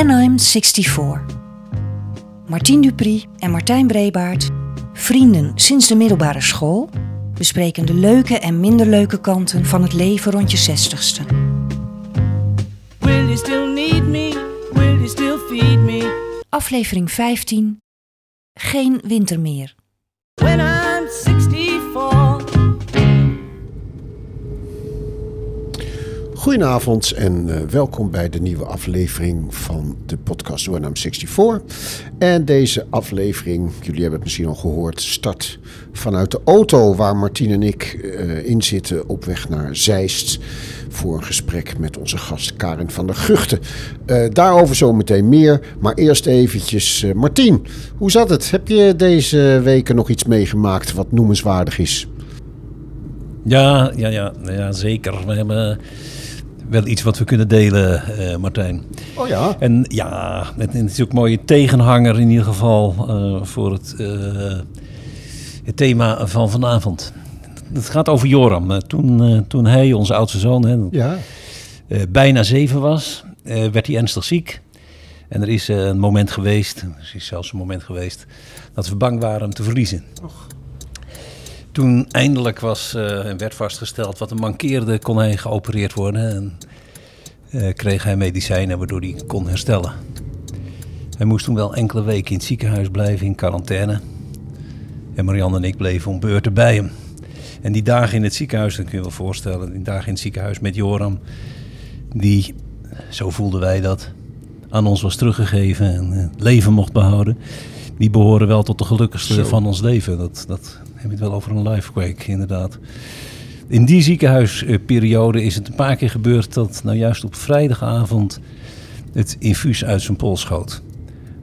When I'm 64. Martien Dupri en Martijn Brebaert, vrienden sinds de middelbare school, bespreken de leuke en minder leuke kanten van het leven rond je zestigste. Will you still need me? Will you still feed me? Aflevering 15. Geen winter meer. When Goedenavond en eh, welkom bij de nieuwe aflevering van de podcast I'm 64. En deze aflevering, jullie hebben het misschien al gehoord, start vanuit de auto waar Martien en ik eh, in zitten op weg naar Zeist voor een gesprek met onze gast Karin van der Guchten. Eh, daarover zometeen meer, maar eerst eventjes Martien, hoe zat het? Heb je deze weken nog iets meegemaakt wat noemenswaardig is? Ja, ja, ja, ja, zeker. We hebben wel iets wat we kunnen delen, eh, Martijn. Oh ja? En ja, het, het is ook een mooie tegenhanger in ieder geval eh, voor het, eh, het thema van vanavond. Het gaat over Joram. Toen, toen hij, onze oudste zoon, hè, Ja. bijna zeven was, werd hij ernstig ziek. En er is een moment geweest, er is zelfs een moment geweest, dat we bang waren hem te verliezen. Toen eindelijk was eh, en werd vastgesteld wat hem mankeerde, kon hij geopereerd worden en eh, kreeg hij medicijnen waardoor hij kon herstellen. Hij moest toen wel enkele weken in het ziekenhuis blijven, in quarantaine. En Marianne en ik bleven om beurten bij hem. En die dagen in het ziekenhuis, dat kun je wel voorstellen, die dagen in het ziekenhuis met Joram, die, zo voelden wij dat, aan ons was teruggegeven en eh, het leven mocht behouden, die behoren wel tot de gelukkigste Zo. van ons leven. Dat, dat heb je het wel over een lifequake, inderdaad. In die ziekenhuisperiode is het een paar keer gebeurd dat nou juist op vrijdagavond het infuus uit zijn pols schoot.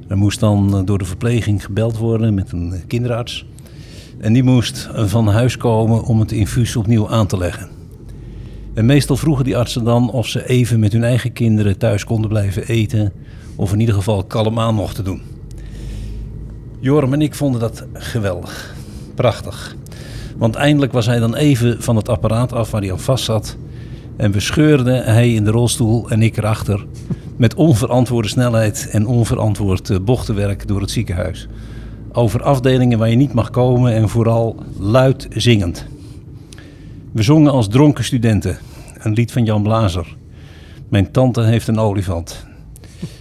Er moest dan eh, door de verpleging gebeld worden met een kinderarts. En die moest eh, van huis komen om het infuus opnieuw aan te leggen. En meestal vroegen die artsen dan of ze even met hun eigen kinderen thuis konden blijven eten. Of in ieder geval kalm aan mochten doen. Joram en ik vonden dat geweldig. Prachtig. Want eindelijk was hij dan even van het apparaat af waar hij aan vast zat. En we scheurden, hij in de rolstoel en ik erachter. Met onverantwoorde snelheid en onverantwoord eh, bochtenwerk door het ziekenhuis. Over afdelingen waar je niet mag komen en vooral luid zingend. We zongen als dronken studenten. Een lied van Jan Blazer. Mijn tante heeft een olifant.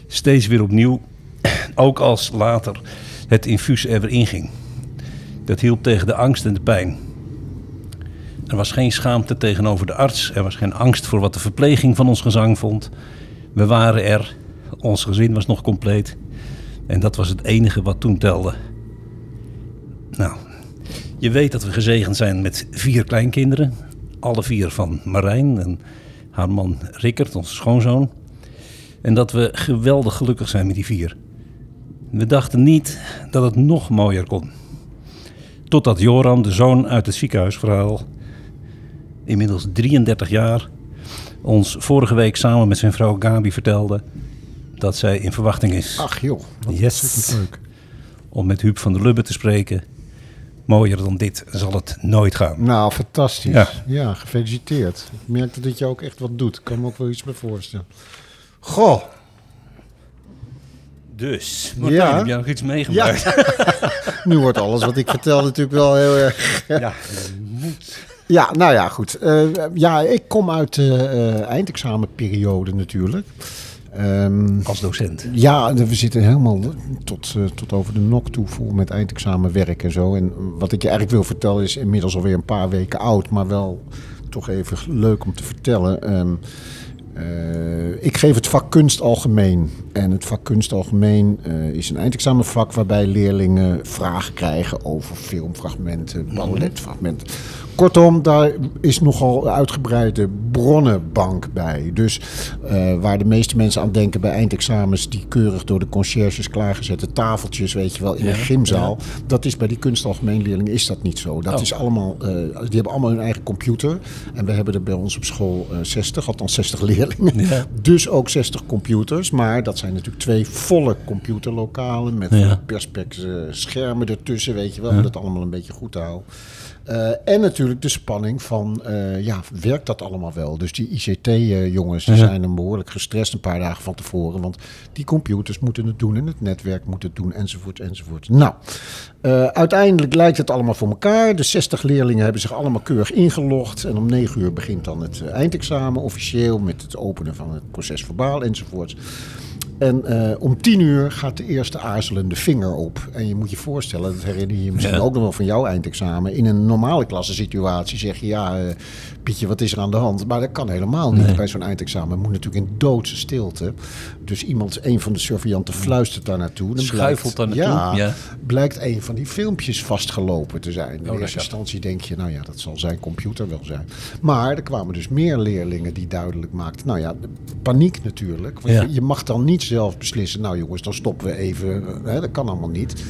Steeds weer opnieuw, ook als later het infuus er weer inging. Dat hielp tegen de angst en de pijn. Er was geen schaamte tegenover de arts. Er was geen angst voor wat de verpleging van ons gezang vond. We waren er. Ons gezin was nog compleet. En dat was het enige wat toen telde. Nou, je weet dat we gezegend zijn met vier kleinkinderen. Alle vier van Marijn en haar man Rickert, onze schoonzoon. En dat we geweldig gelukkig zijn met die vier. We dachten niet dat het nog mooier kon. Totdat Joram, de zoon uit het ziekenhuisverhaal, inmiddels 33 jaar, ons vorige week samen met zijn vrouw Gabi vertelde dat zij in verwachting is Ach joh, wat Yes. leuk. om met Huub van der Lubbe te spreken. Mooier dan dit zal het nooit gaan. Nou, fantastisch. Ja. Ja. gefeliciteerd. Ik merkte dat je ook echt wat doet. Ik kan me ook wel iets bij voorstellen. Goh, Dus, Ja. Martijn, heb jij nog iets meegemaakt? nu wordt alles wat ik vertel natuurlijk wel heel erg... Ja. Ja, nou ja, goed. Eh, ja, ik kom uit de eh, eindexamenperiode natuurlijk. Ehm, Als docent. ja, we zitten helemaal tot, eh, tot over de nok toe vol met eindexamenwerk en zo. En wat ik je eigenlijk wil vertellen is inmiddels alweer een paar weken oud, maar wel toch even leuk om te vertellen. Ehm, eh, ik geef het vak kunst algemeen. En het vak kunst algemeen eh, is een eindexamenvak waarbij leerlingen vragen krijgen over filmfragmenten, balletfragmenten. Kortom, daar is nogal uitgebreide bronnenbank bij. Dus eh, waar de meeste mensen aan denken bij eindexamens, die keurig door de conciërges klaargezette tafeltjes, weet je wel, in Ja, een gymzaal. Dat is bij die kunstalgemeenleerlingen is dat niet zo. Dat Oh. is allemaal, eh, die hebben allemaal hun eigen computer. En we hebben er bij ons op school eh 60, althans 60 leerlingen. Ja. Dus ook 60 computers. Maar dat zijn natuurlijk twee volle computerlokalen met perspex eh, schermen ertussen, weet je wel, om dat allemaal een beetje goed te houden. Eh, en natuurlijk de spanning van, eh, ja, werkt dat allemaal wel? Dus die ICT-jongens die Ja. zijn dan behoorlijk gestrest een paar dagen van tevoren. Want die computers moeten het doen en het netwerk moet het doen enzovoort enzovoort. Nou, eh, uiteindelijk lijkt het allemaal voor elkaar. De 60 leerlingen hebben zich allemaal keurig ingelogd. En om 9 uur begint dan het eh, eindexamen officieel met het openen van het proces verbaal enzovoort. En eh, om tien uur gaat de eerste aarzelende vinger op. En je moet je voorstellen, dat herinner je je misschien Ja. ook nog wel van jouw eindexamen. In een normale klassensituatie zeg je, ja, eh, Pietje, wat is er aan de hand? Maar dat kan helemaal niet Nee. bij zo'n eindexamen. Het moet natuurlijk in doodse stilte. Dus iemand, een van de surveillanten fluistert daar naartoe. Dan Schuifelt daar naartoe, Ja, ja. blijkt een van die filmpjes vastgelopen te zijn. In eerste lekker. instantie denk je, nou ja, dat zal zijn computer wel zijn. Maar er kwamen dus meer leerlingen die duidelijk maakten, nou ja, paniek natuurlijk. Want je, je mag dan niet zelf beslissen, nou jongens, dan stoppen we even. Eh, Hè, dat kan allemaal niet.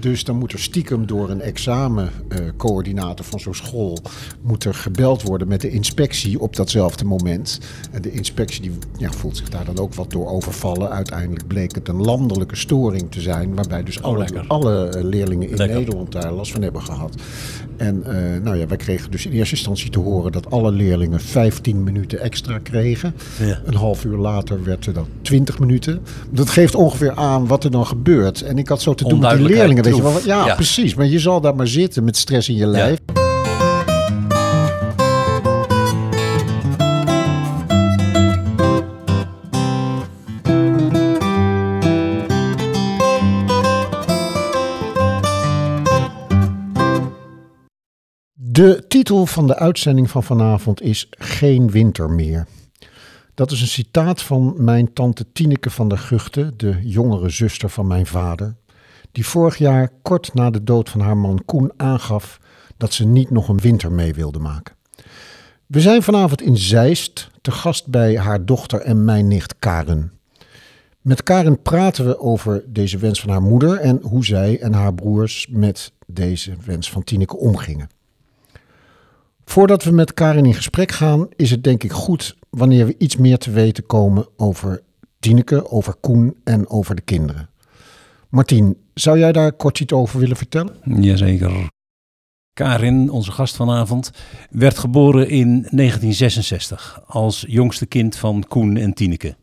Dus dan moet er stiekem door een examencoördinator van zo'n school... moet er gebeld worden met de inspectie op datzelfde moment. En de inspectie die, ja, voelt zich daar dan ook wat door overvallen. Uiteindelijk bleek het een landelijke storing te zijn... waarbij dus alle, lekker. alle eh, leerlingen in Lekker. Nederland daar last van hebben gehad. En eh, nou ja, wij kregen dus in eerste instantie te horen... dat alle leerlingen 15 minuten extra kregen. Ja. Een half uur later werd er dan 20 minuten. Dat geeft ongeveer aan wat er dan gebeurt. En ik had zo te doen met die leerlingen. Weet je wel, ja, Ja. precies. Maar je zal daar maar zitten met stress in je lijf. De titel van de uitzending van vanavond is Geen winter meer. Dat is een citaat van mijn tante Tineke van der Guchten, de jongere zuster van mijn vader, die vorig jaar kort na de dood van haar man Koen aangaf dat ze niet nog een winter mee wilde maken. We zijn vanavond in Zeist te gast bij haar dochter en mijn nicht Karen. Met Karen praten we over deze wens van haar moeder en hoe zij en haar broers met deze wens van Tineke omgingen. Voordat we met Karin in gesprek gaan, is het denk ik goed wanneer we iets meer te weten komen over Tineke, over Koen en over de kinderen. Martien, zou jij daar kort iets over willen vertellen? Jazeker. Karin, onze gast vanavond, werd geboren in 1966 als jongste kind van Koen en Tineke.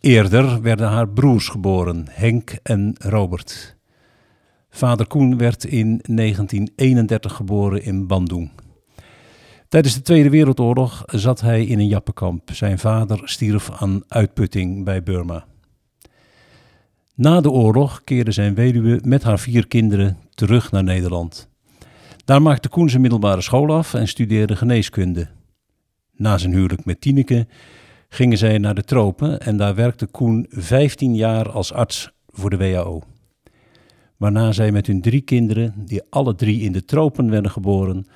Eerder werden haar broers geboren, Henk en Robert. Vader Koen werd in 1931 geboren in Bandung. Tijdens de Tweede Wereldoorlog zat hij in een jappenkamp. Zijn vader stierf aan uitputting bij Burma. Na de oorlog keerde zijn weduwe met haar vier kinderen terug naar Nederland. Daar maakte Koen zijn middelbare school af en studeerde geneeskunde. Na zijn huwelijk met Tineke gingen zij naar de tropen en daar werkte Koen 15 jaar als arts voor de WHO. Waarna zij met hun drie kinderen, die alle drie in de tropen werden geboren,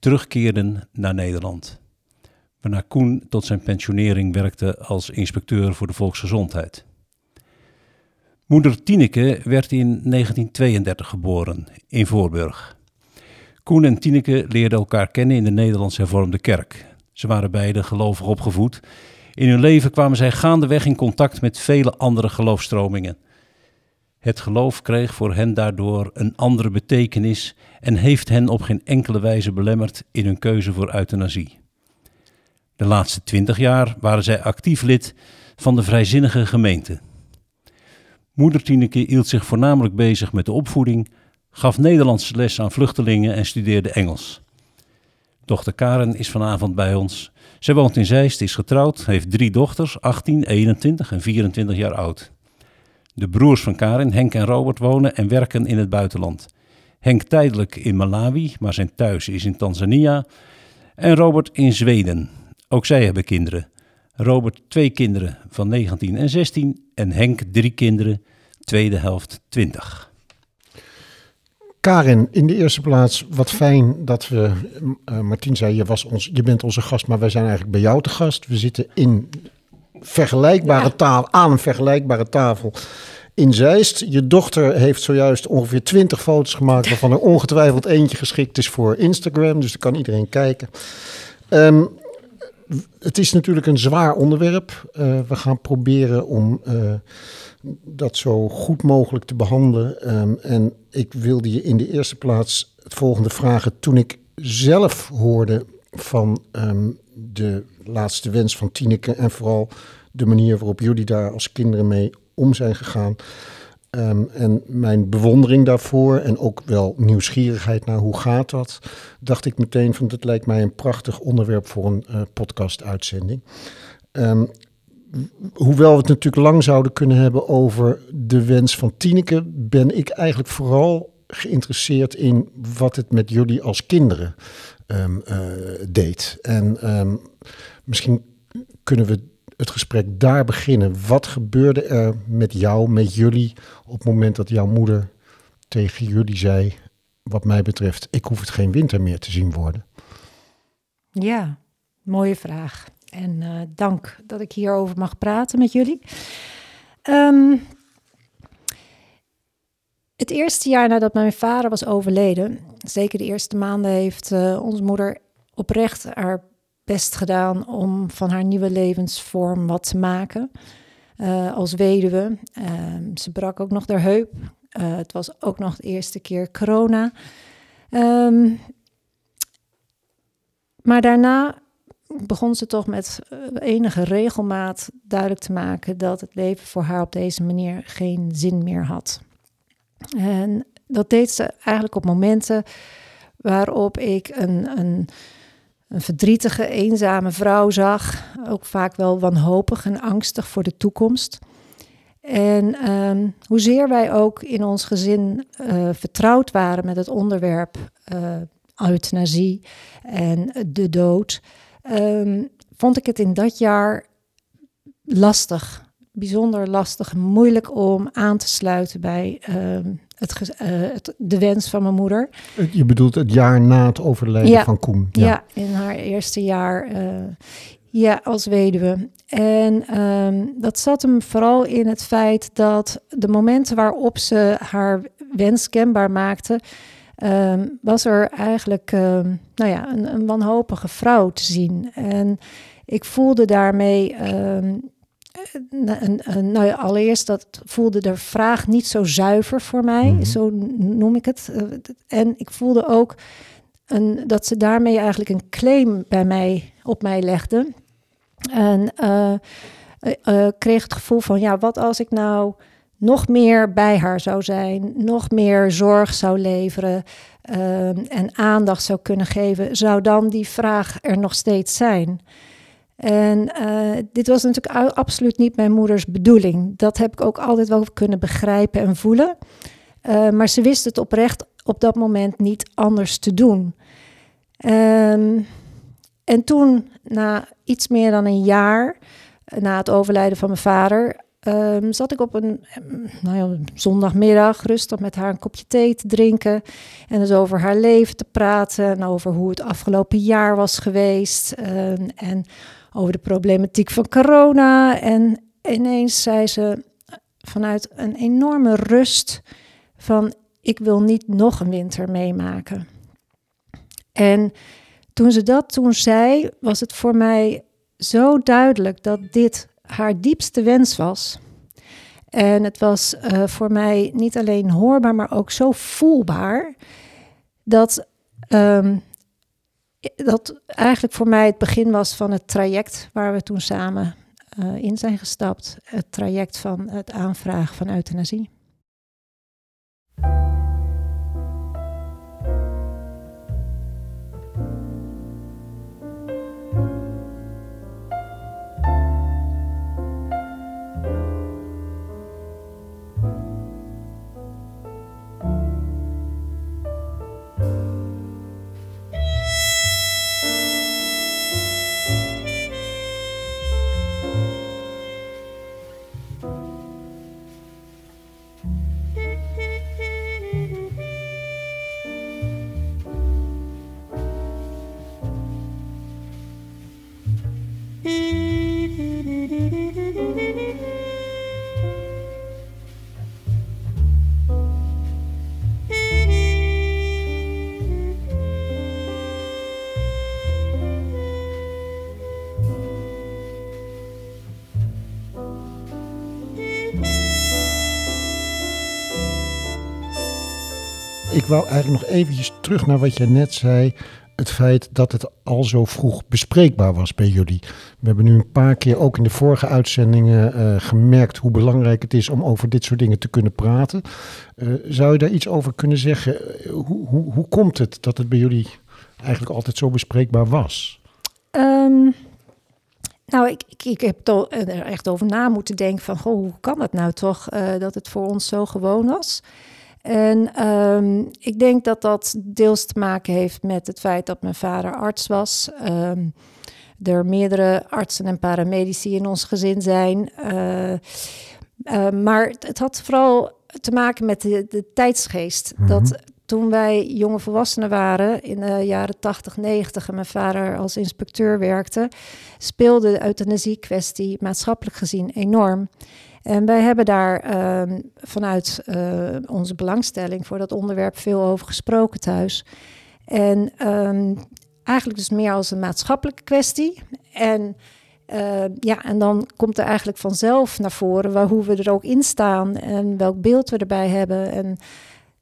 terugkeerden naar Nederland. Waarna Koen tot zijn pensionering werkte als inspecteur voor de volksgezondheid. Moeder Tineke werd in 1932 geboren in Voorburg. Koen en Tineke leerden elkaar kennen in de Nederlands hervormde kerk. Ze waren beide gelovig opgevoed. In hun leven kwamen zij gaandeweg in contact met vele andere geloofstromingen. Het geloof kreeg voor hen daardoor een andere betekenis en heeft hen op geen enkele wijze belemmerd in hun keuze voor euthanasie. De laatste twintig jaar waren zij actief lid van de Vrijzinnige Gemeente. Moeder Tineke hield zich voornamelijk bezig met de opvoeding, gaf Nederlandse les aan vluchtelingen en studeerde Engels. Dochter Karen is vanavond bij ons. Zij woont in Zeist, is getrouwd, heeft drie dochters, 18, 21 en 24 jaar oud. De broers van Karen, Henk en Robert, wonen en werken in het buitenland. Henk tijdelijk in Malawi, maar zijn thuis is in Tanzania. En Robert in Zweden. Ook zij hebben kinderen. Robert twee kinderen van 19 en 16 en Henk drie kinderen, tweede helft 20. Karin, in de eerste plaats, wat fijn dat we. eh Martien zei, je, was ons, je bent onze gast, maar wij zijn eigenlijk bij jou te gast. We zitten in vergelijkbare tafel, aan een vergelijkbare tafel in Zeist. Je dochter heeft zojuist ongeveer 20 foto's gemaakt, waarvan er ongetwijfeld eentje geschikt is voor Instagram. Dus daar kan iedereen kijken. Ehm, het is natuurlijk een zwaar onderwerp. Eh, we gaan proberen om eh, dat zo goed mogelijk te behandelen. Ehm, en ik wilde je in de eerste plaats het volgende vragen. Toen ik zelf hoorde van ehm, de laatste wens van Tineke en vooral de manier waarop jullie daar als kinderen mee om zijn gegaan. Ehm, en mijn bewondering daarvoor en ook wel nieuwsgierigheid naar hoe gaat dat, dacht ik meteen van dat lijkt mij een prachtig onderwerp voor een uh, podcast-uitzending. Ehm, hoewel we het natuurlijk lang zouden kunnen hebben over de wens van Tineke, ben ik eigenlijk vooral geïnteresseerd in wat het met jullie als kinderen um, uh, deed. En um, misschien kunnen we het gesprek daar beginnen. Wat gebeurde er met jou, met jullie, op het moment dat jouw moeder tegen jullie zei: Wat mij betreft, ik hoef het geen winter meer te zien worden? Ja, mooie vraag. En uh, dank dat ik hierover mag praten met jullie. Um, het eerste jaar nadat mijn vader was overleden, zeker de eerste maanden, heeft uh, onze moeder oprecht haar best gedaan om van haar nieuwe levensvorm wat te maken. Uh, als weduwe. Uh, ze brak ook nog haar heup. Uh, het was ook nog de eerste keer corona. Um, maar daarna begon ze toch met enige regelmaat duidelijk te maken dat het leven voor haar op deze manier geen zin meer had. En dat deed ze eigenlijk op momenten waarop ik een, een, een verdrietige, eenzame vrouw zag. Ook vaak wel wanhopig en angstig voor de toekomst. En um, hoezeer wij ook in ons gezin uh, vertrouwd waren met het onderwerp uh, euthanasie en de dood, um, vond ik het in dat jaar lastig bijzonder lastig en moeilijk om aan te sluiten bij uh, het, uh, het, de wens van mijn moeder. Je bedoelt het jaar na het overlijden ja, van Koen? Ja. ja. in haar eerste jaar uh, ja, als weduwe. En um, dat zat hem vooral in het feit dat de momenten waarop ze haar wens kenbaar maakte, um, was er eigenlijk um, nou ja, een, een wanhopige vrouw te zien. En ik voelde daarmee nou ja, allereerst, dat voelde de vraag niet zo zuiver voor mij, mm-hmm. zo noem ik het. Eh, en ik voelde ook een, dat ze daarmee eigenlijk een claim bij mij, op mij legde. En uh, uh, kreeg het gevoel van, ja, wat als ik nou nog meer bij haar zou zijn, nog meer zorg zou leveren en aandacht zou kunnen geven, zou dan die vraag er nog steeds zijn? En uh, dit was natuurlijk absoluut niet mijn moeders bedoeling. Dat heb ik ook altijd wel kunnen begrijpen en voelen. Uh, maar ze wist het oprecht op dat moment niet anders te doen. Um, en toen, na iets meer dan een jaar na het overlijden van mijn vader, um, zat ik op een, nou ja, zondagmiddag rustig met haar een kopje thee te drinken. En dus over haar leven te praten en over hoe het afgelopen jaar was geweest. Um, en over de problematiek van corona. En ineens zei ze vanuit een enorme rust van ik wil niet nog een winter meemaken. En toen ze dat toen zei, was het voor mij zo duidelijk dat dit haar diepste wens was. En het was uh, voor mij niet alleen hoorbaar, maar ook zo voelbaar dat um, dat eigenlijk voor mij het begin was van het traject waar we toen samen uh, in zijn gestapt. Het traject van het aanvragen van euthanasie. Wou eigenlijk nog eventjes terug naar wat je net zei. het feit dat het al zo vroeg bespreekbaar was bij jullie. We hebben nu een paar keer ook in de vorige uitzendingen eh, gemerkt hoe belangrijk het is om over dit soort dingen te kunnen praten. Eh, zou je daar iets over kunnen zeggen? Eh, Hoe, hoe, hoe komt het dat het bij jullie eigenlijk altijd zo bespreekbaar was? Ehm, nou, ik, ik, ik heb er echt over na moeten denken van, goh, hoe kan het nou toch dat het voor ons zo gewoon was? En ehm, ik denk dat dat deels te maken heeft met het feit dat mijn vader arts was. Ehm, er meerdere artsen en paramedici in ons gezin zijn. Eh, eh, maar het, het had vooral te maken met de, de tijdsgeest. Dat toen wij jonge volwassenen waren in de jaren 80, 90 en mijn vader als inspecteur werkte, speelde de euthanasie-kwestie maatschappelijk gezien enorm. En wij hebben daar ehm, vanuit eh, onze belangstelling voor dat onderwerp veel over gesproken thuis. En ehm, eigenlijk dus meer als een maatschappelijke kwestie. En eh, ja, en dan komt er eigenlijk vanzelf naar voren waar, hoe we er ook in staan en welk beeld we erbij hebben. En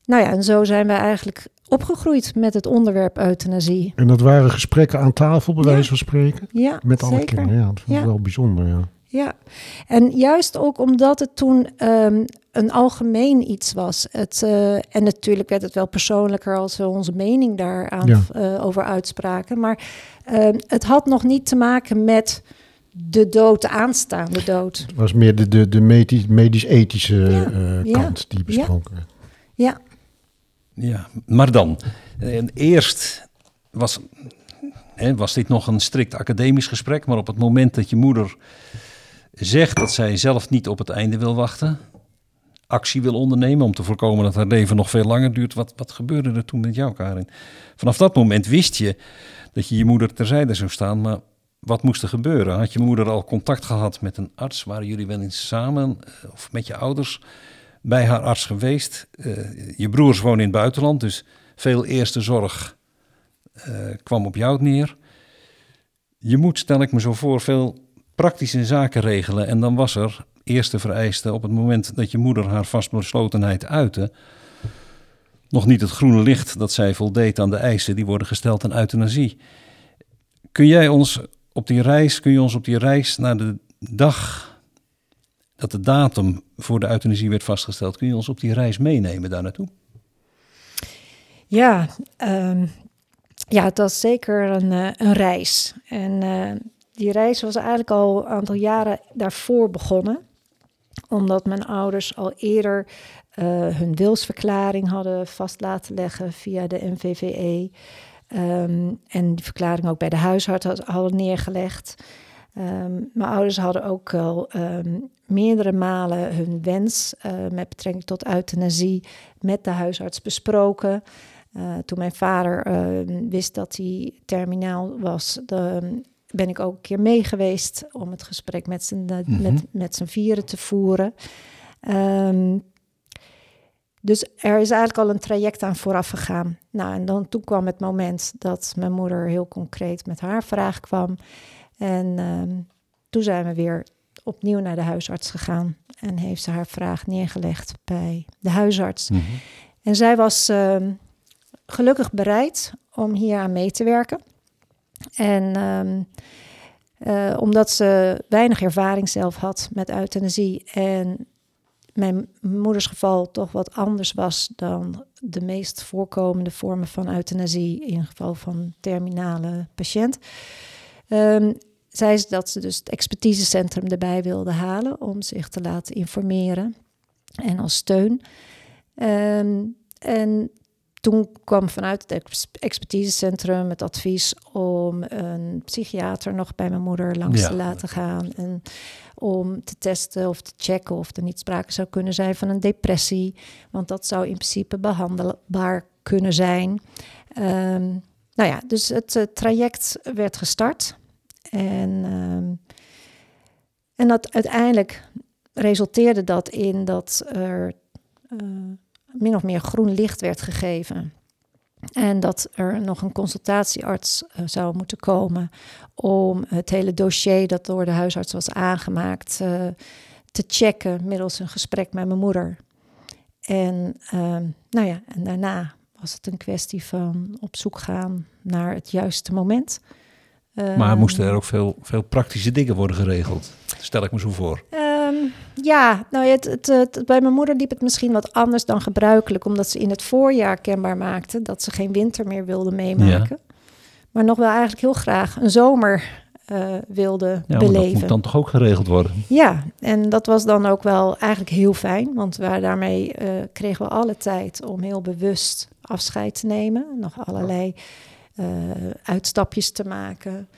nou ja, en zo zijn we eigenlijk opgegroeid met het onderwerp euthanasie. En dat waren gesprekken aan tafel, bij Ja. wijze van spreken? Ja, Met alle zeker. kinderen, ja. Dat vond ik Ja. wel bijzonder, ja. Ja, en juist ook omdat het toen ehm, een algemeen iets was. Het, eh, en natuurlijk werd het wel persoonlijker als we onze mening daaraan Ja. eh, over uitspraken. Maar ehm, het had nog niet te maken met de dood, de aanstaande dood. Het was meer de, de, de medisch- medisch-ethische Ja, eh, ja, kant die besproken werd. Ja, Ja, maar dan. eerst was, hè, was dit nog een strikt academisch gesprek, maar op het moment dat je moeder zegt dat zij zelf niet op het einde wil wachten, actie wil ondernemen om te voorkomen dat haar leven nog veel langer duurt, wat, wat gebeurde er toen met jou, Karin? Vanaf dat moment wist je dat je je moeder terzijde zou staan, maar wat moest er gebeuren? Had je moeder al contact gehad met een arts? Waren jullie wel eens samen eh, of met je ouders bij haar arts geweest? Eh, je broers wonen in het buitenland, dus veel eerste zorg eh, kwam op jou neer. Je moet, stel ik me zo voor, veel praktische zaken regelen. En dan was er eerste vereiste op het moment dat je moeder haar vastbeslotenheid uitte. Nog niet het groene licht dat zij voldeed aan de eisen die worden gesteld aan euthanasie. Kun jij ons op die reis, kun je ons op die reis naar de dag dat de datum voor de euthanasie werd vastgesteld, kun je ons op die reis meenemen daar naartoe? ja, ehm, ja het was zeker een, eh, een reis. En eh, die reis was eigenlijk al een aantal jaren daarvoor begonnen. Omdat mijn ouders al eerder eh, hun wilsverklaring hadden vast laten leggen via de NVVE. Ehm, en die verklaring ook bij de huisarts had- hadden neergelegd. Ehm, mijn ouders hadden ook al ehm, meerdere malen hun wens eh, met betrekking tot euthanasie met de huisarts besproken. Eh, toen mijn vader wist dat hij terminaal was, dan ben ik ook een keer mee geweest om het gesprek met z'n Mhm. met, met z'n vieren te voeren. Ehm, dus er is eigenlijk al een traject aan vooraf gegaan. Nou, en dan toen kwam het moment dat mijn moeder heel concreet met haar vraag kwam. En ehm, toen zijn we weer opnieuw naar de huisarts gegaan. En heeft ze haar vraag neergelegd bij de huisarts. En zij was ehm, gelukkig bereid om hier aan mee te werken. En ehm, eh, omdat ze weinig ervaring zelf had met euthanasie en mijn moeders geval toch wat anders was dan de meest voorkomende vormen van euthanasie in geval van terminale patiënt. Ehm, zei ze dat ze dus het expertisecentrum erbij wilde halen om zich te laten informeren en als steun. Ehm, en toen kwam vanuit het ex- expertisecentrum het advies om een psychiater nog bij mijn moeder langs Ja. te laten gaan. En om te testen of te checken of er niet sprake zou kunnen zijn van een depressie. Want dat zou in principe behandelbaar kunnen zijn. Ehm, nou ja, dus het eh, traject werd gestart. En, ehm, en dat uiteindelijk resulteerde dat in dat er eh, min of meer groen licht werd gegeven. En dat er nog een consultatiearts eh, zou moeten komen om het hele dossier dat door de huisarts was aangemaakt eh, te checken middels een gesprek met mijn moeder. En, ehm, nou ja, en daarna was het een kwestie van op zoek gaan naar het juiste moment. Maar Ehm, moesten er ook veel, veel praktische dingen worden geregeld? Stel ik me zo voor. Ja, nou ja, het, het, het- bij mijn moeder liep het misschien wat anders dan gebruikelijk, omdat ze in het voorjaar kenbaar maakte dat ze geen winter meer wilde meemaken. Maar nog wel eigenlijk heel graag een zomer eh, wilde Ja, beleven. dat moet dan toch ook geregeld worden? Ja, en dat was dan ook wel eigenlijk heel fijn, want wij daarmee eh, kregen we alle tijd om heel bewust afscheid te nemen. Nog allerlei eh, uitstapjes te maken.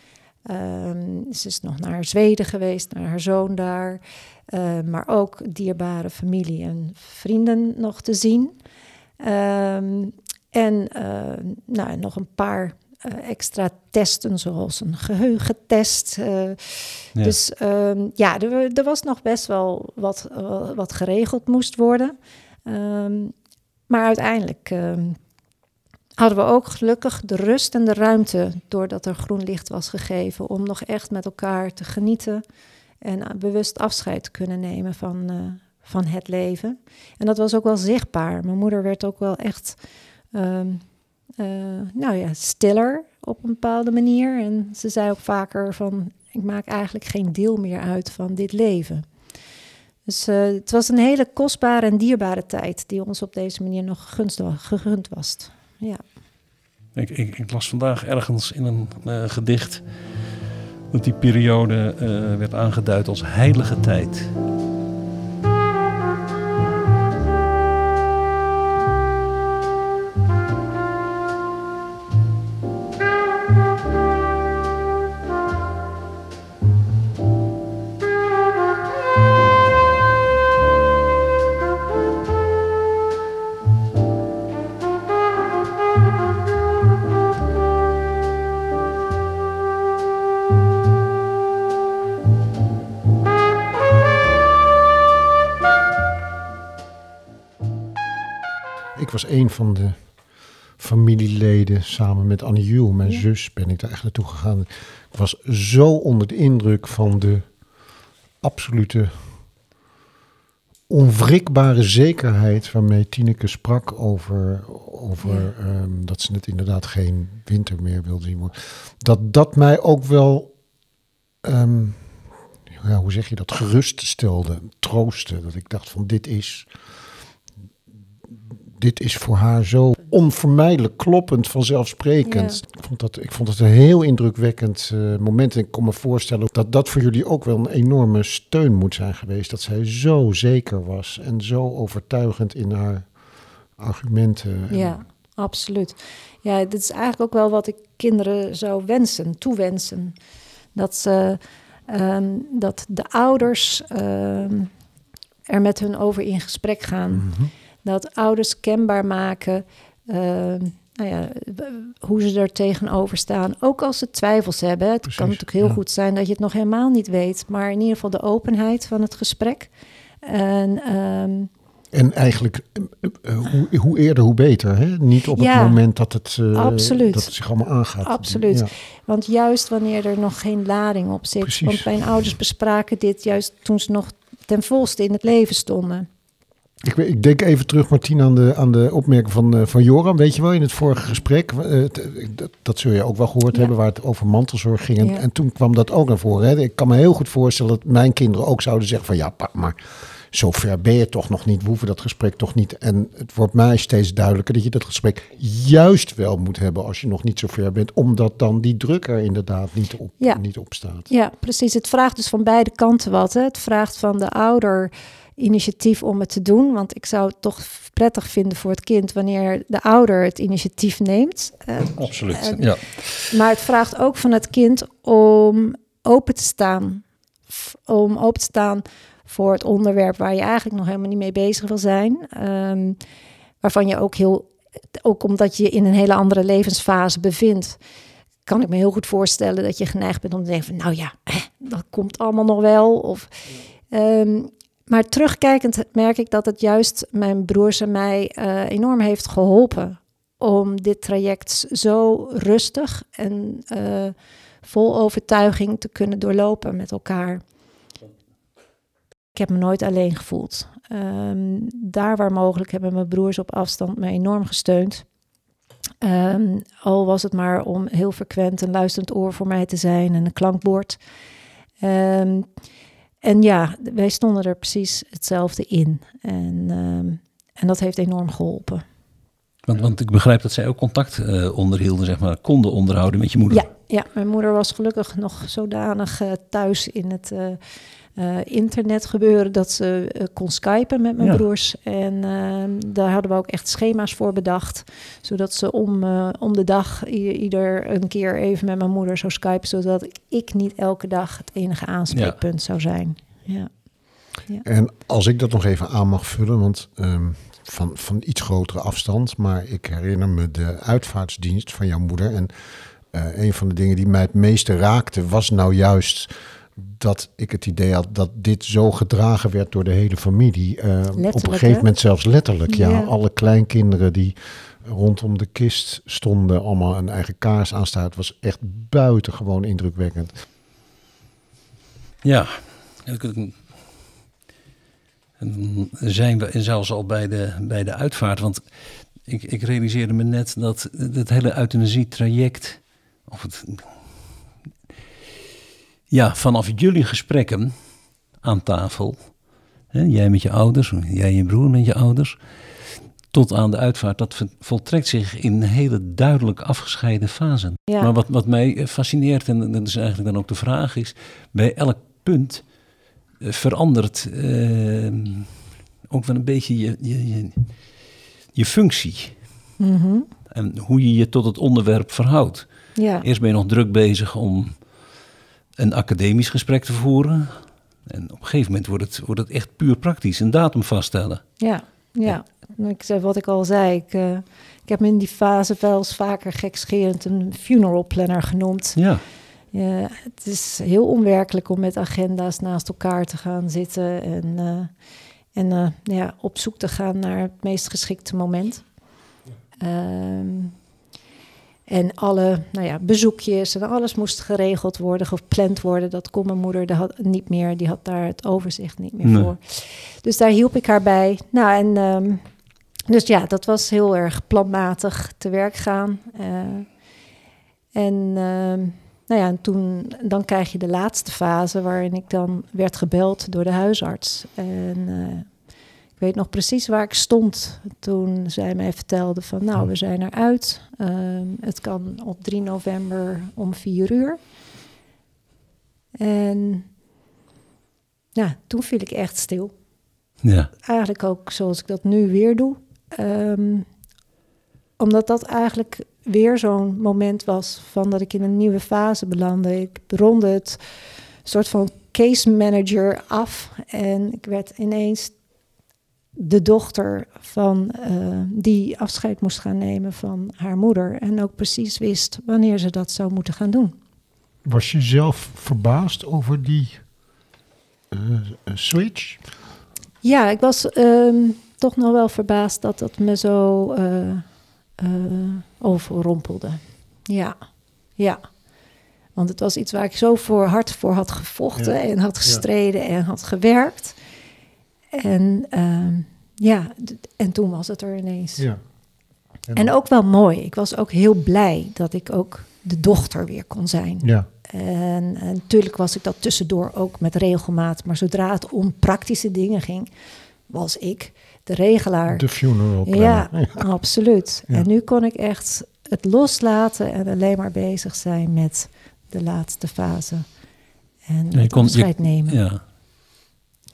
Ehm, ze is nog naar Zweden geweest, naar haar zoon daar. Eh, maar ook dierbare familie en vrienden nog te zien. Ehm, en nou, nog een paar eh, extra testen, zoals een geheugentest. eh, Ja. dus ehm, ja, er, er was nog best wel wat, eh, wat geregeld moest worden. Ehm, maar uiteindelijk ehm, hadden we ook gelukkig de rust en de ruimte, doordat er groen licht was gegeven, om nog echt met elkaar te genieten en eh, bewust afscheid te kunnen nemen van, eh, van het leven. En dat was ook wel zichtbaar. Mijn moeder werd ook wel echt, ehm, eh, nou ja, stiller op een bepaalde manier. En ze zei ook vaker van, ik maak eigenlijk geen deel meer uit van dit leven. Dus het was een hele kostbare en dierbare tijd die ons op deze manier nog gegund was. Ja. Ik, ik, ik las vandaag ergens in een eh, gedicht dat die periode eh, werd aangeduid als heilige tijd. Een van de familieleden samen met Annie Juhl, mijn Ja. zus, ben ik daar echt naartoe gegaan. Ik was zo onder de indruk van de absolute onwrikbare zekerheid waarmee Tineke sprak over, over ehm, dat ze het inderdaad geen winter meer wilde zien. Dat dat mij ook wel, ehm, ja, hoe zeg je dat, geruststelde, troostte. Dat ik dacht van dit is, dit is voor haar zo onvermijdelijk kloppend vanzelfsprekend. Ik, vond dat, ik vond het een heel indrukwekkend eh, moment. En ik kon me voorstellen dat dat voor jullie ook wel een enorme steun moet zijn geweest. Dat zij zo zeker was en zo overtuigend in haar argumenten. En- Ja, absoluut. Ja, dit is eigenlijk ook wel wat ik kinderen zou wensen, toewensen. Dat, ze, ehm, dat de ouders ehm, er met hun over in gesprek gaan. Mhm. Dat ouders kenbaar maken ehm, nou ja, hoe ze er tegenover staan. Ook als ze twijfels hebben. Het Precies, kan natuurlijk heel ja. goed zijn dat je het nog helemaal niet weet. Maar in ieder geval de openheid van het gesprek. En ehm, En eigenlijk, eh, eh, hoe, hoe eerder, hoe beter. Hè? Niet op Ja, het moment dat het, eh, absoluut. dat het zich allemaal aangaat. Absoluut. Ja. Want juist wanneer er nog geen lading op zit. Precies. Want mijn ouders bespraken dit juist toen ze nog ten volste in het leven stonden. Ik, ik denk even terug, Martien, aan de, aan de opmerking van, eh, van Joram. Weet je wel, in het vorige gesprek, eh, dat, dat zul je ook wel gehoord Ja. hebben, waar het over mantelzorg ging. En, Ja. en toen kwam dat ook naar voren. Hè. Ik kan me heel goed voorstellen dat mijn kinderen ook zouden zeggen van ja, pa, maar zo ver ben je toch nog niet. We hoeven dat gesprek toch niet. En het wordt mij steeds duidelijker dat je dat gesprek juist wel moet hebben als je nog niet zo ver bent. Omdat dan die druk er inderdaad niet op, Ja. niet op staat. Ja, precies. Het vraagt dus van beide kanten wat. Hè. Het vraagt van de ouder initiatief om het te doen. Want ik zou het toch prettig vinden voor het kind wanneer de ouder het initiatief neemt. Eh, Absoluut. En- ja. Maar het vraagt ook van het kind om open te staan. Om open te staan voor het onderwerp waar je eigenlijk nog helemaal niet mee bezig wil zijn. Ehm, waarvan je ook heel, ook omdat je in een hele andere levensfase bevindt, kan ik me heel goed voorstellen dat je geneigd bent om te denken van, nou ja, dat komt allemaal nog wel. Of, ehm, maar terugkijkend merk ik dat het juist mijn broers en mij eh, enorm heeft geholpen om dit traject zo rustig en eh, vol overtuiging te kunnen doorlopen met elkaar. Ik heb me nooit alleen gevoeld. Ehm, daar waar mogelijk hebben mijn broers op afstand me enorm gesteund. Ehm, al was het maar om heel frequent een luisterend oor voor mij te zijn en een klankbord. Ehm, en ja, wij stonden er precies hetzelfde in. En, ehm, en dat heeft enorm geholpen. Want, want ik begrijp dat zij ook contact eh, onderhielden, zeg maar, konden onderhouden met je moeder. Ja, ja, mijn moeder was gelukkig nog zodanig uh, thuis in het uh, uh, internet gebeuren dat ze kon skypen met mijn Ja. broers. En ehm, daar hadden we ook echt schema's voor bedacht. Zodat ze om, om de dag ieder een keer even met mijn moeder zou skypen. Zodat ik niet elke dag het enige aanspreekpunt zou zijn. Ja. En als ik dat nog even aan mag vullen, want ehm, van, van iets grotere afstand, maar ik herinner me de uitvaartsdienst van jouw moeder. En eh, een van de dingen die mij het meeste raakte, was nou juist dat ik het idee had dat dit zo gedragen werd door de hele familie. Eh, op een gegeven moment zelfs letterlijk. Ja, Ja. alle kleinkinderen die rondom de kist stonden, allemaal een eigen kaars aanstaan. Het was echt buitengewoon indrukwekkend. Ja. En dan zijn we zelfs al bij de, bij de uitvaart. Want ik, ik realiseerde me net dat het hele euthanasie-traject... Of het, ja, vanaf jullie gesprekken aan tafel... Hè, jij met je ouders, jij en je broer met je ouders... tot aan de uitvaart, dat voltrekt zich in hele duidelijk afgescheiden fasen. Ja. Maar wat, wat mij fascineert, en dat is eigenlijk dan ook de vraag, is... bij elk punt verandert eh, ook wel een beetje je, je, je, je functie. Mhm. En hoe je je tot het onderwerp verhoudt. ja. Eerst ben je nog druk bezig om een academisch gesprek te voeren. En op een gegeven moment wordt het, wordt het echt puur praktisch. Een datum vaststellen. Ja, ja. Ik zei wat ik al zei. Ik, eh, ik heb me in die fase wel eens vaker gekscherend een funeral planner genoemd. Ja, Ja, het is heel onwerkelijk om met agenda's naast elkaar te gaan zitten en, eh, en eh, ja, op zoek te gaan naar het meest geschikte moment. Ehm, en alle nou ja, bezoekjes en alles moest geregeld worden, gepland worden. Dat kon mijn moeder dat had, niet meer. Die had daar het overzicht niet meer Nee. voor. Dus daar hielp ik haar bij. Nou, en ehm, dus ja, dat was heel erg planmatig te werk gaan. Eh, en ehm, nou ja, en toen dan krijg je de laatste fase waarin ik dan werd gebeld door de huisarts. En eh, ik weet nog precies waar ik stond toen zij mij vertelde van nou, we zijn eruit. Ehm, het kan op 3 november om 4 uur. En ja, toen viel ik echt stil ja, eigenlijk ook zoals ik dat nu weer doe. Ehm, omdat dat eigenlijk weer zo'n moment was van dat ik in een nieuwe fase belandde. Ik ronde het soort van case manager af en ik werd ineens de dochter van eh, die afscheid moest gaan nemen van haar moeder en ook precies wist wanneer ze dat zou moeten gaan doen. Was je zelf verbaasd over die eh, switch? Ja, ik was ehm, toch nog wel verbaasd dat het me zo eh, eh, overrompelde. Ja, ja. Want het was iets waar ik zo voor hard voor had gevochten Ja. en had gestreden en had gewerkt. En ehm, ja, en toen was het er ineens. Ja. En ook wel mooi. Ik was ook heel blij dat ik ook de dochter weer kon zijn. Ja, En, en natuurlijk was ik dat tussendoor ook met regelmaat. Maar zodra het om praktische dingen ging, was ik de regelaar. de funeral planner. ja, absoluut. Ja. En nu kon ik echt het loslaten en alleen maar bezig zijn met de laatste fase. En Ja, je afscheid nemen. ja.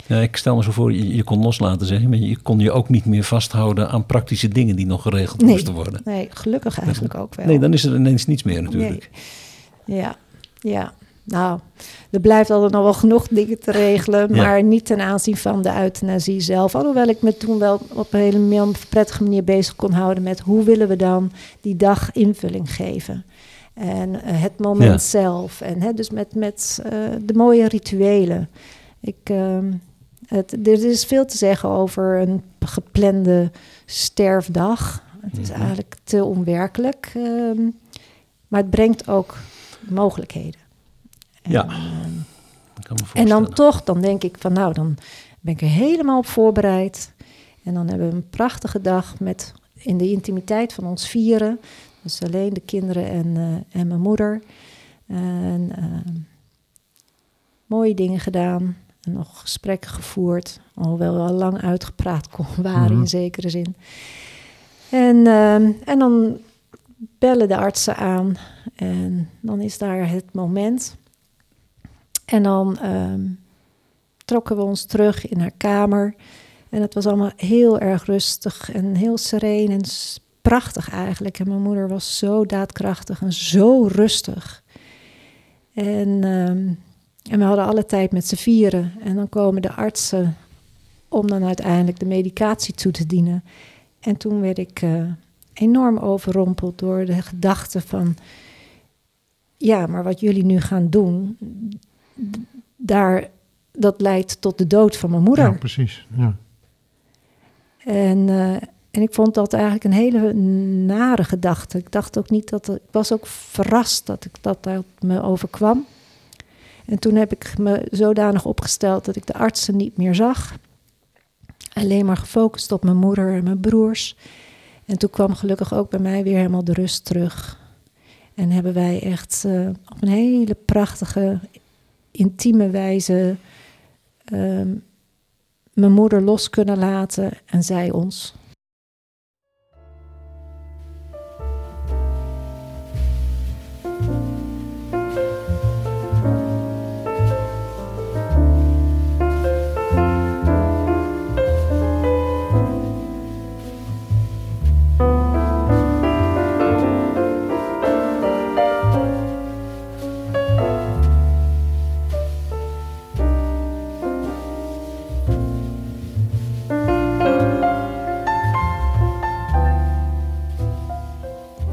Ja, ik stel me zo voor, je, je kon loslaten zeggen, maar je kon je ook niet meer vasthouden aan praktische dingen die nog geregeld Nee. moesten worden. Nee, gelukkig eigenlijk ook wel. Nee, dan is er ineens niets meer natuurlijk. Ja, ja. Nou, er blijft altijd nog wel genoeg dingen te regelen, Ja. maar niet ten aanzien van de euthanasie zelf. Alhoewel ik me toen wel op een hele prettige manier bezig kon houden met hoe willen we dan die dag invulling geven. En eh, het moment Ja. zelf. En hè, dus met, met eh, de mooie rituelen. Ik, ehm, het, er is veel te zeggen over een geplande sterfdag. Het is Mhm. eigenlijk te onwerkelijk. ehm, maar het brengt ook mogelijkheden. En, Ja, Ik kan me en dan toch, dan denk ik van nou, dan ben ik er helemaal op voorbereid. En dan hebben we een prachtige dag met in de intimiteit van ons vieren. Dus alleen de kinderen en, eh, en mijn moeder. En ehm, mooie dingen gedaan. En nog gesprekken gevoerd. Alhoewel we al lang uitgepraat kon waren Mhm. in zekere zin. En, ehm, en dan bellen de artsen aan. En dan is daar het moment. En dan ehm, trokken we ons terug in haar kamer. En het was allemaal heel erg rustig en heel sereen en prachtig eigenlijk. En mijn moeder was zo daadkrachtig en zo rustig. En, ehm, en we hadden alle tijd met z'n vieren. En dan komen de artsen om dan uiteindelijk de medicatie toe te dienen. En toen werd ik eh, enorm overrompeld door de gedachte van... Ja, maar wat jullie nu gaan doen, daar, dat leidt tot de dood van mijn moeder. Ja, precies. Ja. En, eh, en ik vond dat eigenlijk een hele nare gedachte. Ik dacht ook niet dat. Ik was ook verrast dat ik dat, dat me overkwam. En toen heb ik me zodanig opgesteld dat ik de artsen niet meer zag. Alleen maar gefocust op mijn moeder en mijn broers. En toen kwam gelukkig ook bij mij weer helemaal de rust terug. En hebben wij echt eh, op een hele prachtige, intieme wijze ehm, mijn moeder los kunnen laten en zij ons.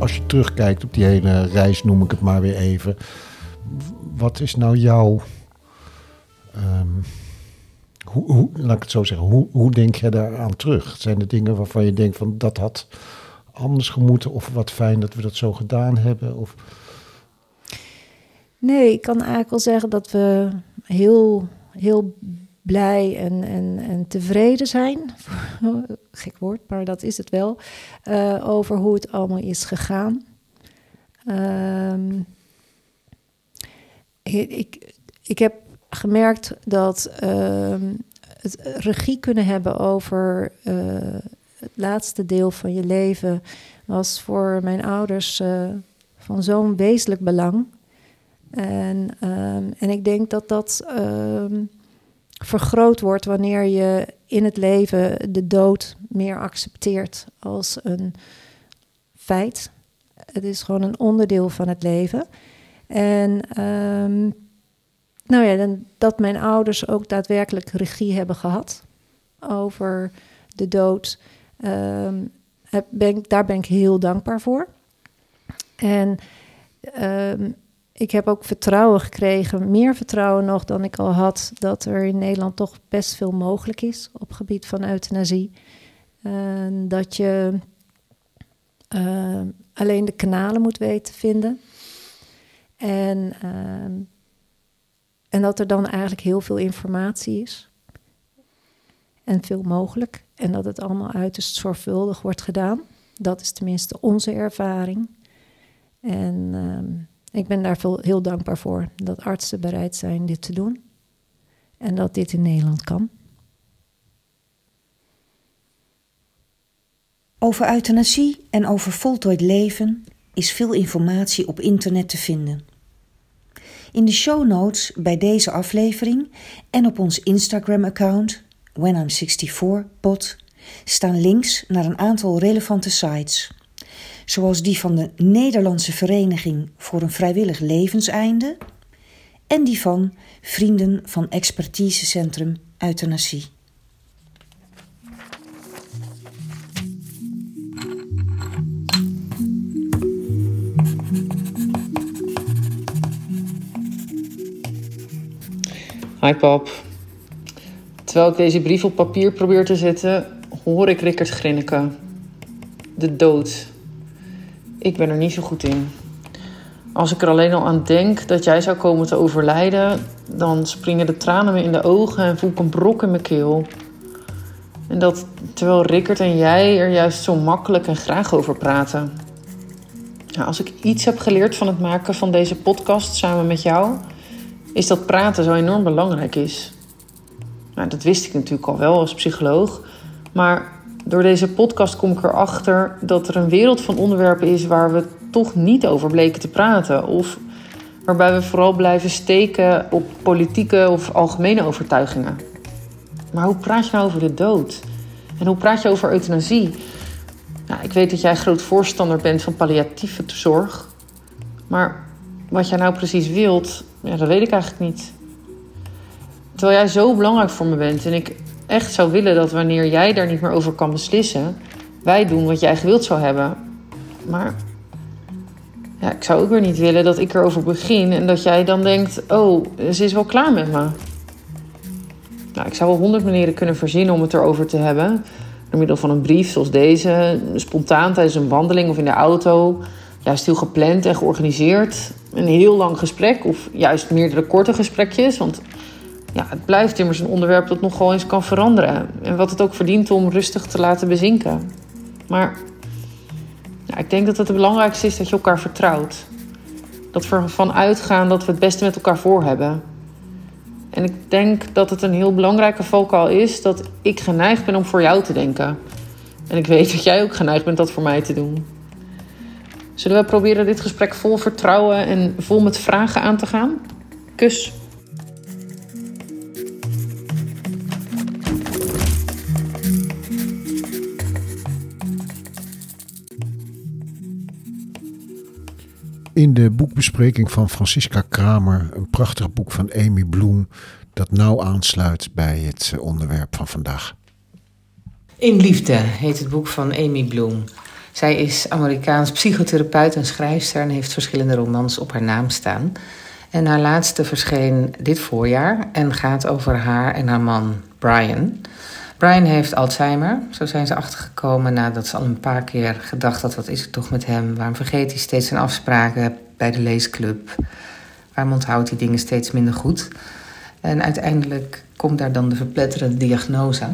Als je terugkijkt op die hele reis, noem ik het maar weer even. Wat is nou jouw. ehm, hoe, laat ik het zo zeggen. Hoe, hoe denk je daar aan terug? Zijn er dingen waarvan je denkt van dat had anders gemoeten? Of wat fijn dat we dat zo gedaan hebben? Of, Nee, ik kan eigenlijk wel zeggen dat we heel, heel blij en, en, en tevreden zijn. Gek woord, maar dat is het wel. eh, over hoe het allemaal is gegaan. Ehm, ik, ik, ik heb gemerkt dat ehm, het regie kunnen hebben over eh, het laatste deel van je leven was voor mijn ouders eh, van zo'n wezenlijk belang. En, ehm, en ik denk dat dat vergroot wordt wanneer je in het leven de dood meer accepteert als een feit. Het is gewoon een onderdeel van het leven. En ehm, nou ja, dat mijn ouders ook daadwerkelijk regie hebben gehad over de dood. ehm, heb- ben, daar ben ik heel dankbaar voor. En ehm, ik heb ook vertrouwen gekregen, meer vertrouwen nog dan ik al had, dat er in Nederland toch best veel mogelijk is op gebied van euthanasie. Dat je eh, alleen de kanalen moet weten te vinden. En, ehm, en dat er dan eigenlijk heel veel informatie is. En veel mogelijk. En dat het allemaal uiterst zorgvuldig wordt gedaan. Dat is tenminste onze ervaring. En ehm, ik ben daar veel, heel dankbaar voor dat artsen bereid zijn dit te doen. En dat dit in Nederland kan. Over euthanasie en over voltooid leven is veel informatie op internet te vinden. In de show notes bij deze aflevering en op ons Instagram-account When I'm 64 pod staan links naar een aantal relevante sites, zoals die van de Nederlandse Vereniging voor een Vrijwillig Levenseinde en die van Vrienden van Expertisecentrum Euthanasie. Hi pap. Terwijl ik deze brief op papier probeer te zetten, hoor ik Rickert grinniken. De dood. Ik ben er niet zo goed in. Als ik er alleen al aan denk dat jij zou komen te overlijden, dan springen de tranen me in de ogen en voel ik een brok in mijn keel. En dat terwijl Rickert en jij er juist zo makkelijk en graag over praten. Nou, als ik iets heb geleerd van het maken van deze podcast samen met jou, is dat praten zo enorm belangrijk is. Nou, dat wist ik natuurlijk al wel als psycholoog. Maar door deze podcast kom ik erachter dat er een wereld van onderwerpen is waar we toch niet over bleken te praten. Of waarbij we vooral blijven steken op politieke of algemene overtuigingen. Maar hoe praat je nou over de dood? En hoe praat je over euthanasie? Nou, ik weet dat jij groot voorstander bent van palliatieve zorg. Maar wat jij nou precies wilt, ja, dat weet ik eigenlijk niet. Terwijl jij zo belangrijk voor me bent en ik echt zou willen dat wanneer jij daar niet meer over kan beslissen, wij doen wat jij gewild zou hebben. Maar ja, ik zou ook weer niet willen dat ik erover begin en dat jij dan denkt: oh, ze is wel klaar met me. Nou, ik zou wel honderd manieren kunnen verzinnen om het erover te hebben. Door middel van een brief zoals deze, spontaan tijdens een wandeling of in de auto. Juist heel gepland en georganiseerd. Een heel lang gesprek of juist meerdere korte gesprekjes. Want ja, het blijft immers een onderwerp dat nog wel eens kan veranderen. En wat het ook verdient om rustig te laten bezinken. Maar ik denk dat het het belangrijkste is dat je elkaar vertrouwt. Dat we ervan uitgaan dat we het beste met elkaar voor hebben. En ik denk dat het een heel belangrijke valkuil is dat ik geneigd ben om voor jou te denken. En ik weet dat jij ook geneigd bent dat voor mij te doen. Zullen we proberen dit gesprek vol vertrouwen en vol met vragen aan te gaan? Kus. In de boekbespreking van Francisca Kramer, een prachtig boek van Amy Bloem, dat nauw aansluit bij het eh, onderwerp van vandaag. In Liefde heet het boek van Amy Bloom. Zij is Amerikaans psychotherapeut en schrijfster en heeft verschillende romans op haar naam staan. En haar laatste verscheen dit voorjaar en gaat over haar en haar man Brian. Brian heeft Alzheimer. Zo zijn ze achtergekomen nadat ze al een paar keer gedacht had: wat is er toch met hem? Waarom vergeet hij steeds zijn afspraken bij de leesclub? Waarom onthoudt hij dingen steeds minder goed? En uiteindelijk komt daar dan de verpletterende diagnose.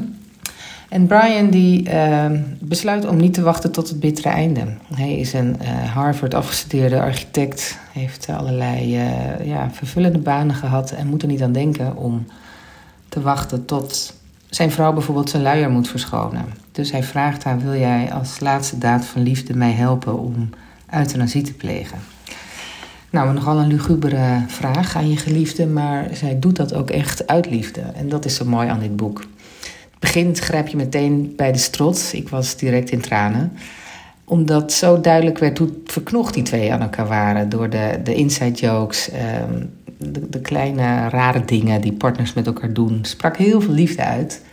En Brian die uh, besluit om niet te wachten tot het bittere einde. Hij is een uh, Harvard afgestudeerde architect, heeft allerlei uh, ja, vervullende banen gehad en moet er niet aan denken om te wachten tot zijn vrouw bijvoorbeeld zijn luier moet verschonen. Dus hij vraagt haar: Wil jij als laatste daad van liefde mij helpen om euthanasie te plegen? Nou, nogal een lugubere vraag aan je geliefde, maar zij doet dat ook echt uit liefde. En dat is zo mooi aan dit boek. Het begint grijp je meteen bij de strot. Ik was direct in tranen. Omdat zo duidelijk werd hoe verknocht die twee aan elkaar waren. Door de, de inside jokes, ehm, de, de, kleine rare dingen die partners met elkaar doen. Sprak heel veel liefde uit.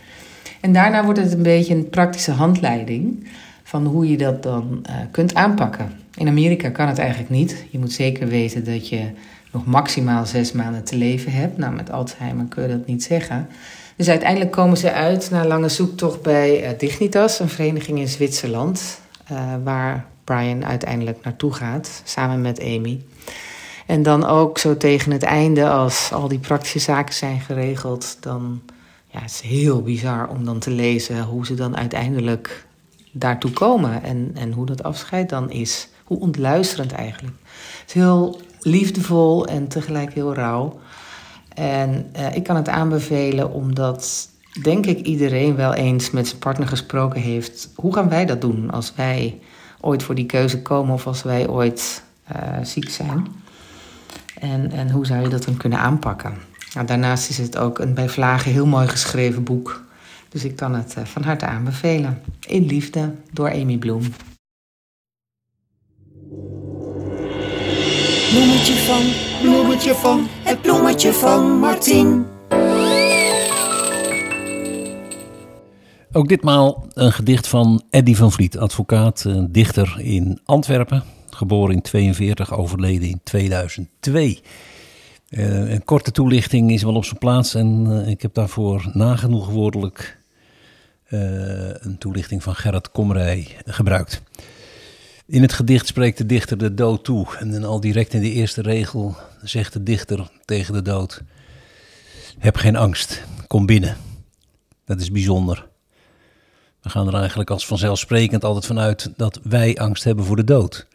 En daarna wordt het een beetje een praktische handleiding van hoe je dat dan uh, kunt aanpakken. In Amerika kan het eigenlijk niet. Je moet zeker weten dat je nog maximaal zes maanden te leven hebt. Nou, met Alzheimer kun je dat niet zeggen. Dus uiteindelijk komen ze uit na lange zoektocht bij uh, Dignitas, een vereniging in Zwitserland, uh, waar Brian uiteindelijk naartoe gaat, samen met Amy. En dan ook zo tegen het einde, als al die praktische zaken zijn geregeld, dan ja, het is heel bizar om dan te lezen hoe ze dan uiteindelijk daartoe komen en, en hoe dat afscheid dan is. Hoe ontluisterend eigenlijk. Het is heel liefdevol en tegelijk heel rauw. En uh, ik kan het aanbevelen omdat, denk ik, iedereen wel eens met zijn partner gesproken heeft. Hoe gaan wij dat doen als wij ooit voor die keuze komen of als wij ooit uh, ziek zijn? En, en hoe zou je dat dan kunnen aanpakken? Nou, daarnaast is het ook een bij Vlagen heel mooi geschreven boek. Dus ik kan het uh, van harte aanbevelen. In Liefde door Amy Bloem. Bloemetje van, bloemetje van, het bloemetje van Martien. Ook ditmaal een gedicht van Eddy van Vliet, advocaat, een dichter in Antwerpen. Geboren in 42, overleden in 2002. Uh, een korte toelichting is wel op zijn plaats en uh, ik heb daarvoor nagenoeg woordelijk uh, een toelichting van Gerrit Komrij gebruikt. In het gedicht spreekt de dichter de dood toe. En al direct in de eerste regel zegt de dichter tegen de dood: Heb geen angst, kom binnen. Dat is bijzonder. We gaan er eigenlijk als vanzelfsprekend altijd vanuit dat wij angst hebben voor de dood.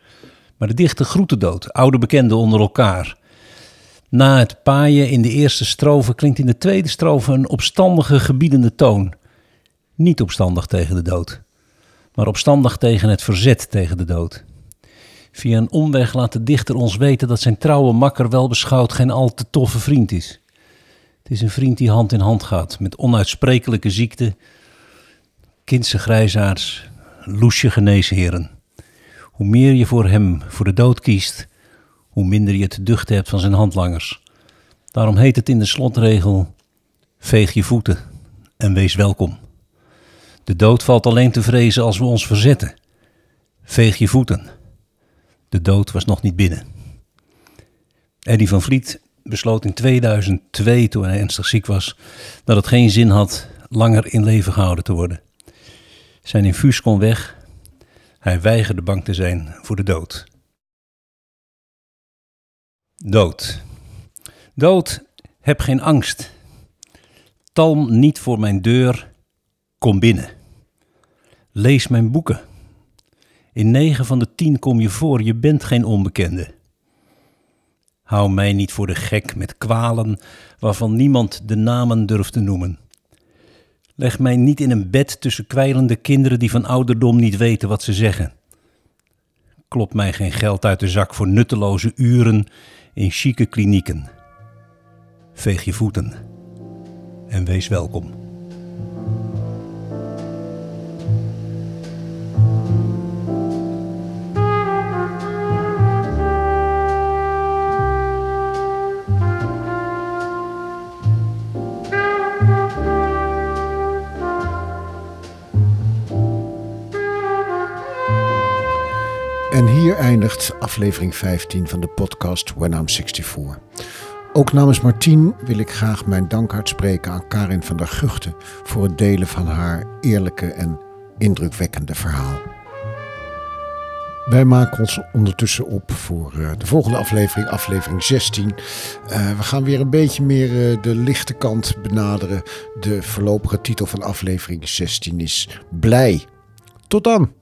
Maar de dichter groet de dood, oude bekenden onder elkaar. Na het paaien in de eerste strofe klinkt in de tweede strofe een opstandige, gebiedende toon. Niet opstandig tegen de dood, maar opstandig tegen het verzet tegen de dood. Via een omweg laat de dichter ons weten dat zijn trouwe makker wel beschouwd geen al te toffe vriend is. Het is een vriend die hand in hand gaat met onuitsprekelijke ziekte, kindse grijzaards, loesje geneesheren. Hoe meer je voor hem, voor de dood kiest, hoe minder je te duchten hebt van zijn handlangers. Daarom heet het in de slotregel: veeg je voeten en wees welkom. De dood valt alleen te vrezen als we ons verzetten. Veeg je voeten. De dood was nog niet binnen. Eddie van Vliet besloot in 2002, toen hij ernstig ziek was, dat het geen zin had langer in leven gehouden te worden. Zijn infuus kon weg. Hij weigerde bang te zijn voor de dood. Dood. Dood, heb geen angst. Talm niet voor mijn deur, kom binnen. Lees mijn boeken. In negen van de tien kom je voor, je bent geen onbekende. Hou mij niet voor de gek met kwalen waarvan niemand de namen durft te noemen. Leg mij niet in een bed tussen kwijlende kinderen die van ouderdom niet weten wat ze zeggen. Klop mij geen geld uit de zak voor nutteloze uren in chique klinieken. Veeg je voeten en wees welkom. Hier eindigt aflevering 15 van de podcast When I'm 64. Ook namens Martien wil ik graag mijn dank uitspreken aan Karin van der Guchten voor het delen van haar eerlijke en indrukwekkende verhaal. Wij maken ons ondertussen op voor eh, de volgende aflevering, aflevering 16. Eh, we gaan weer een beetje meer eh, de lichte kant benaderen. De voorlopige titel van aflevering 16 is Blij. Tot dan!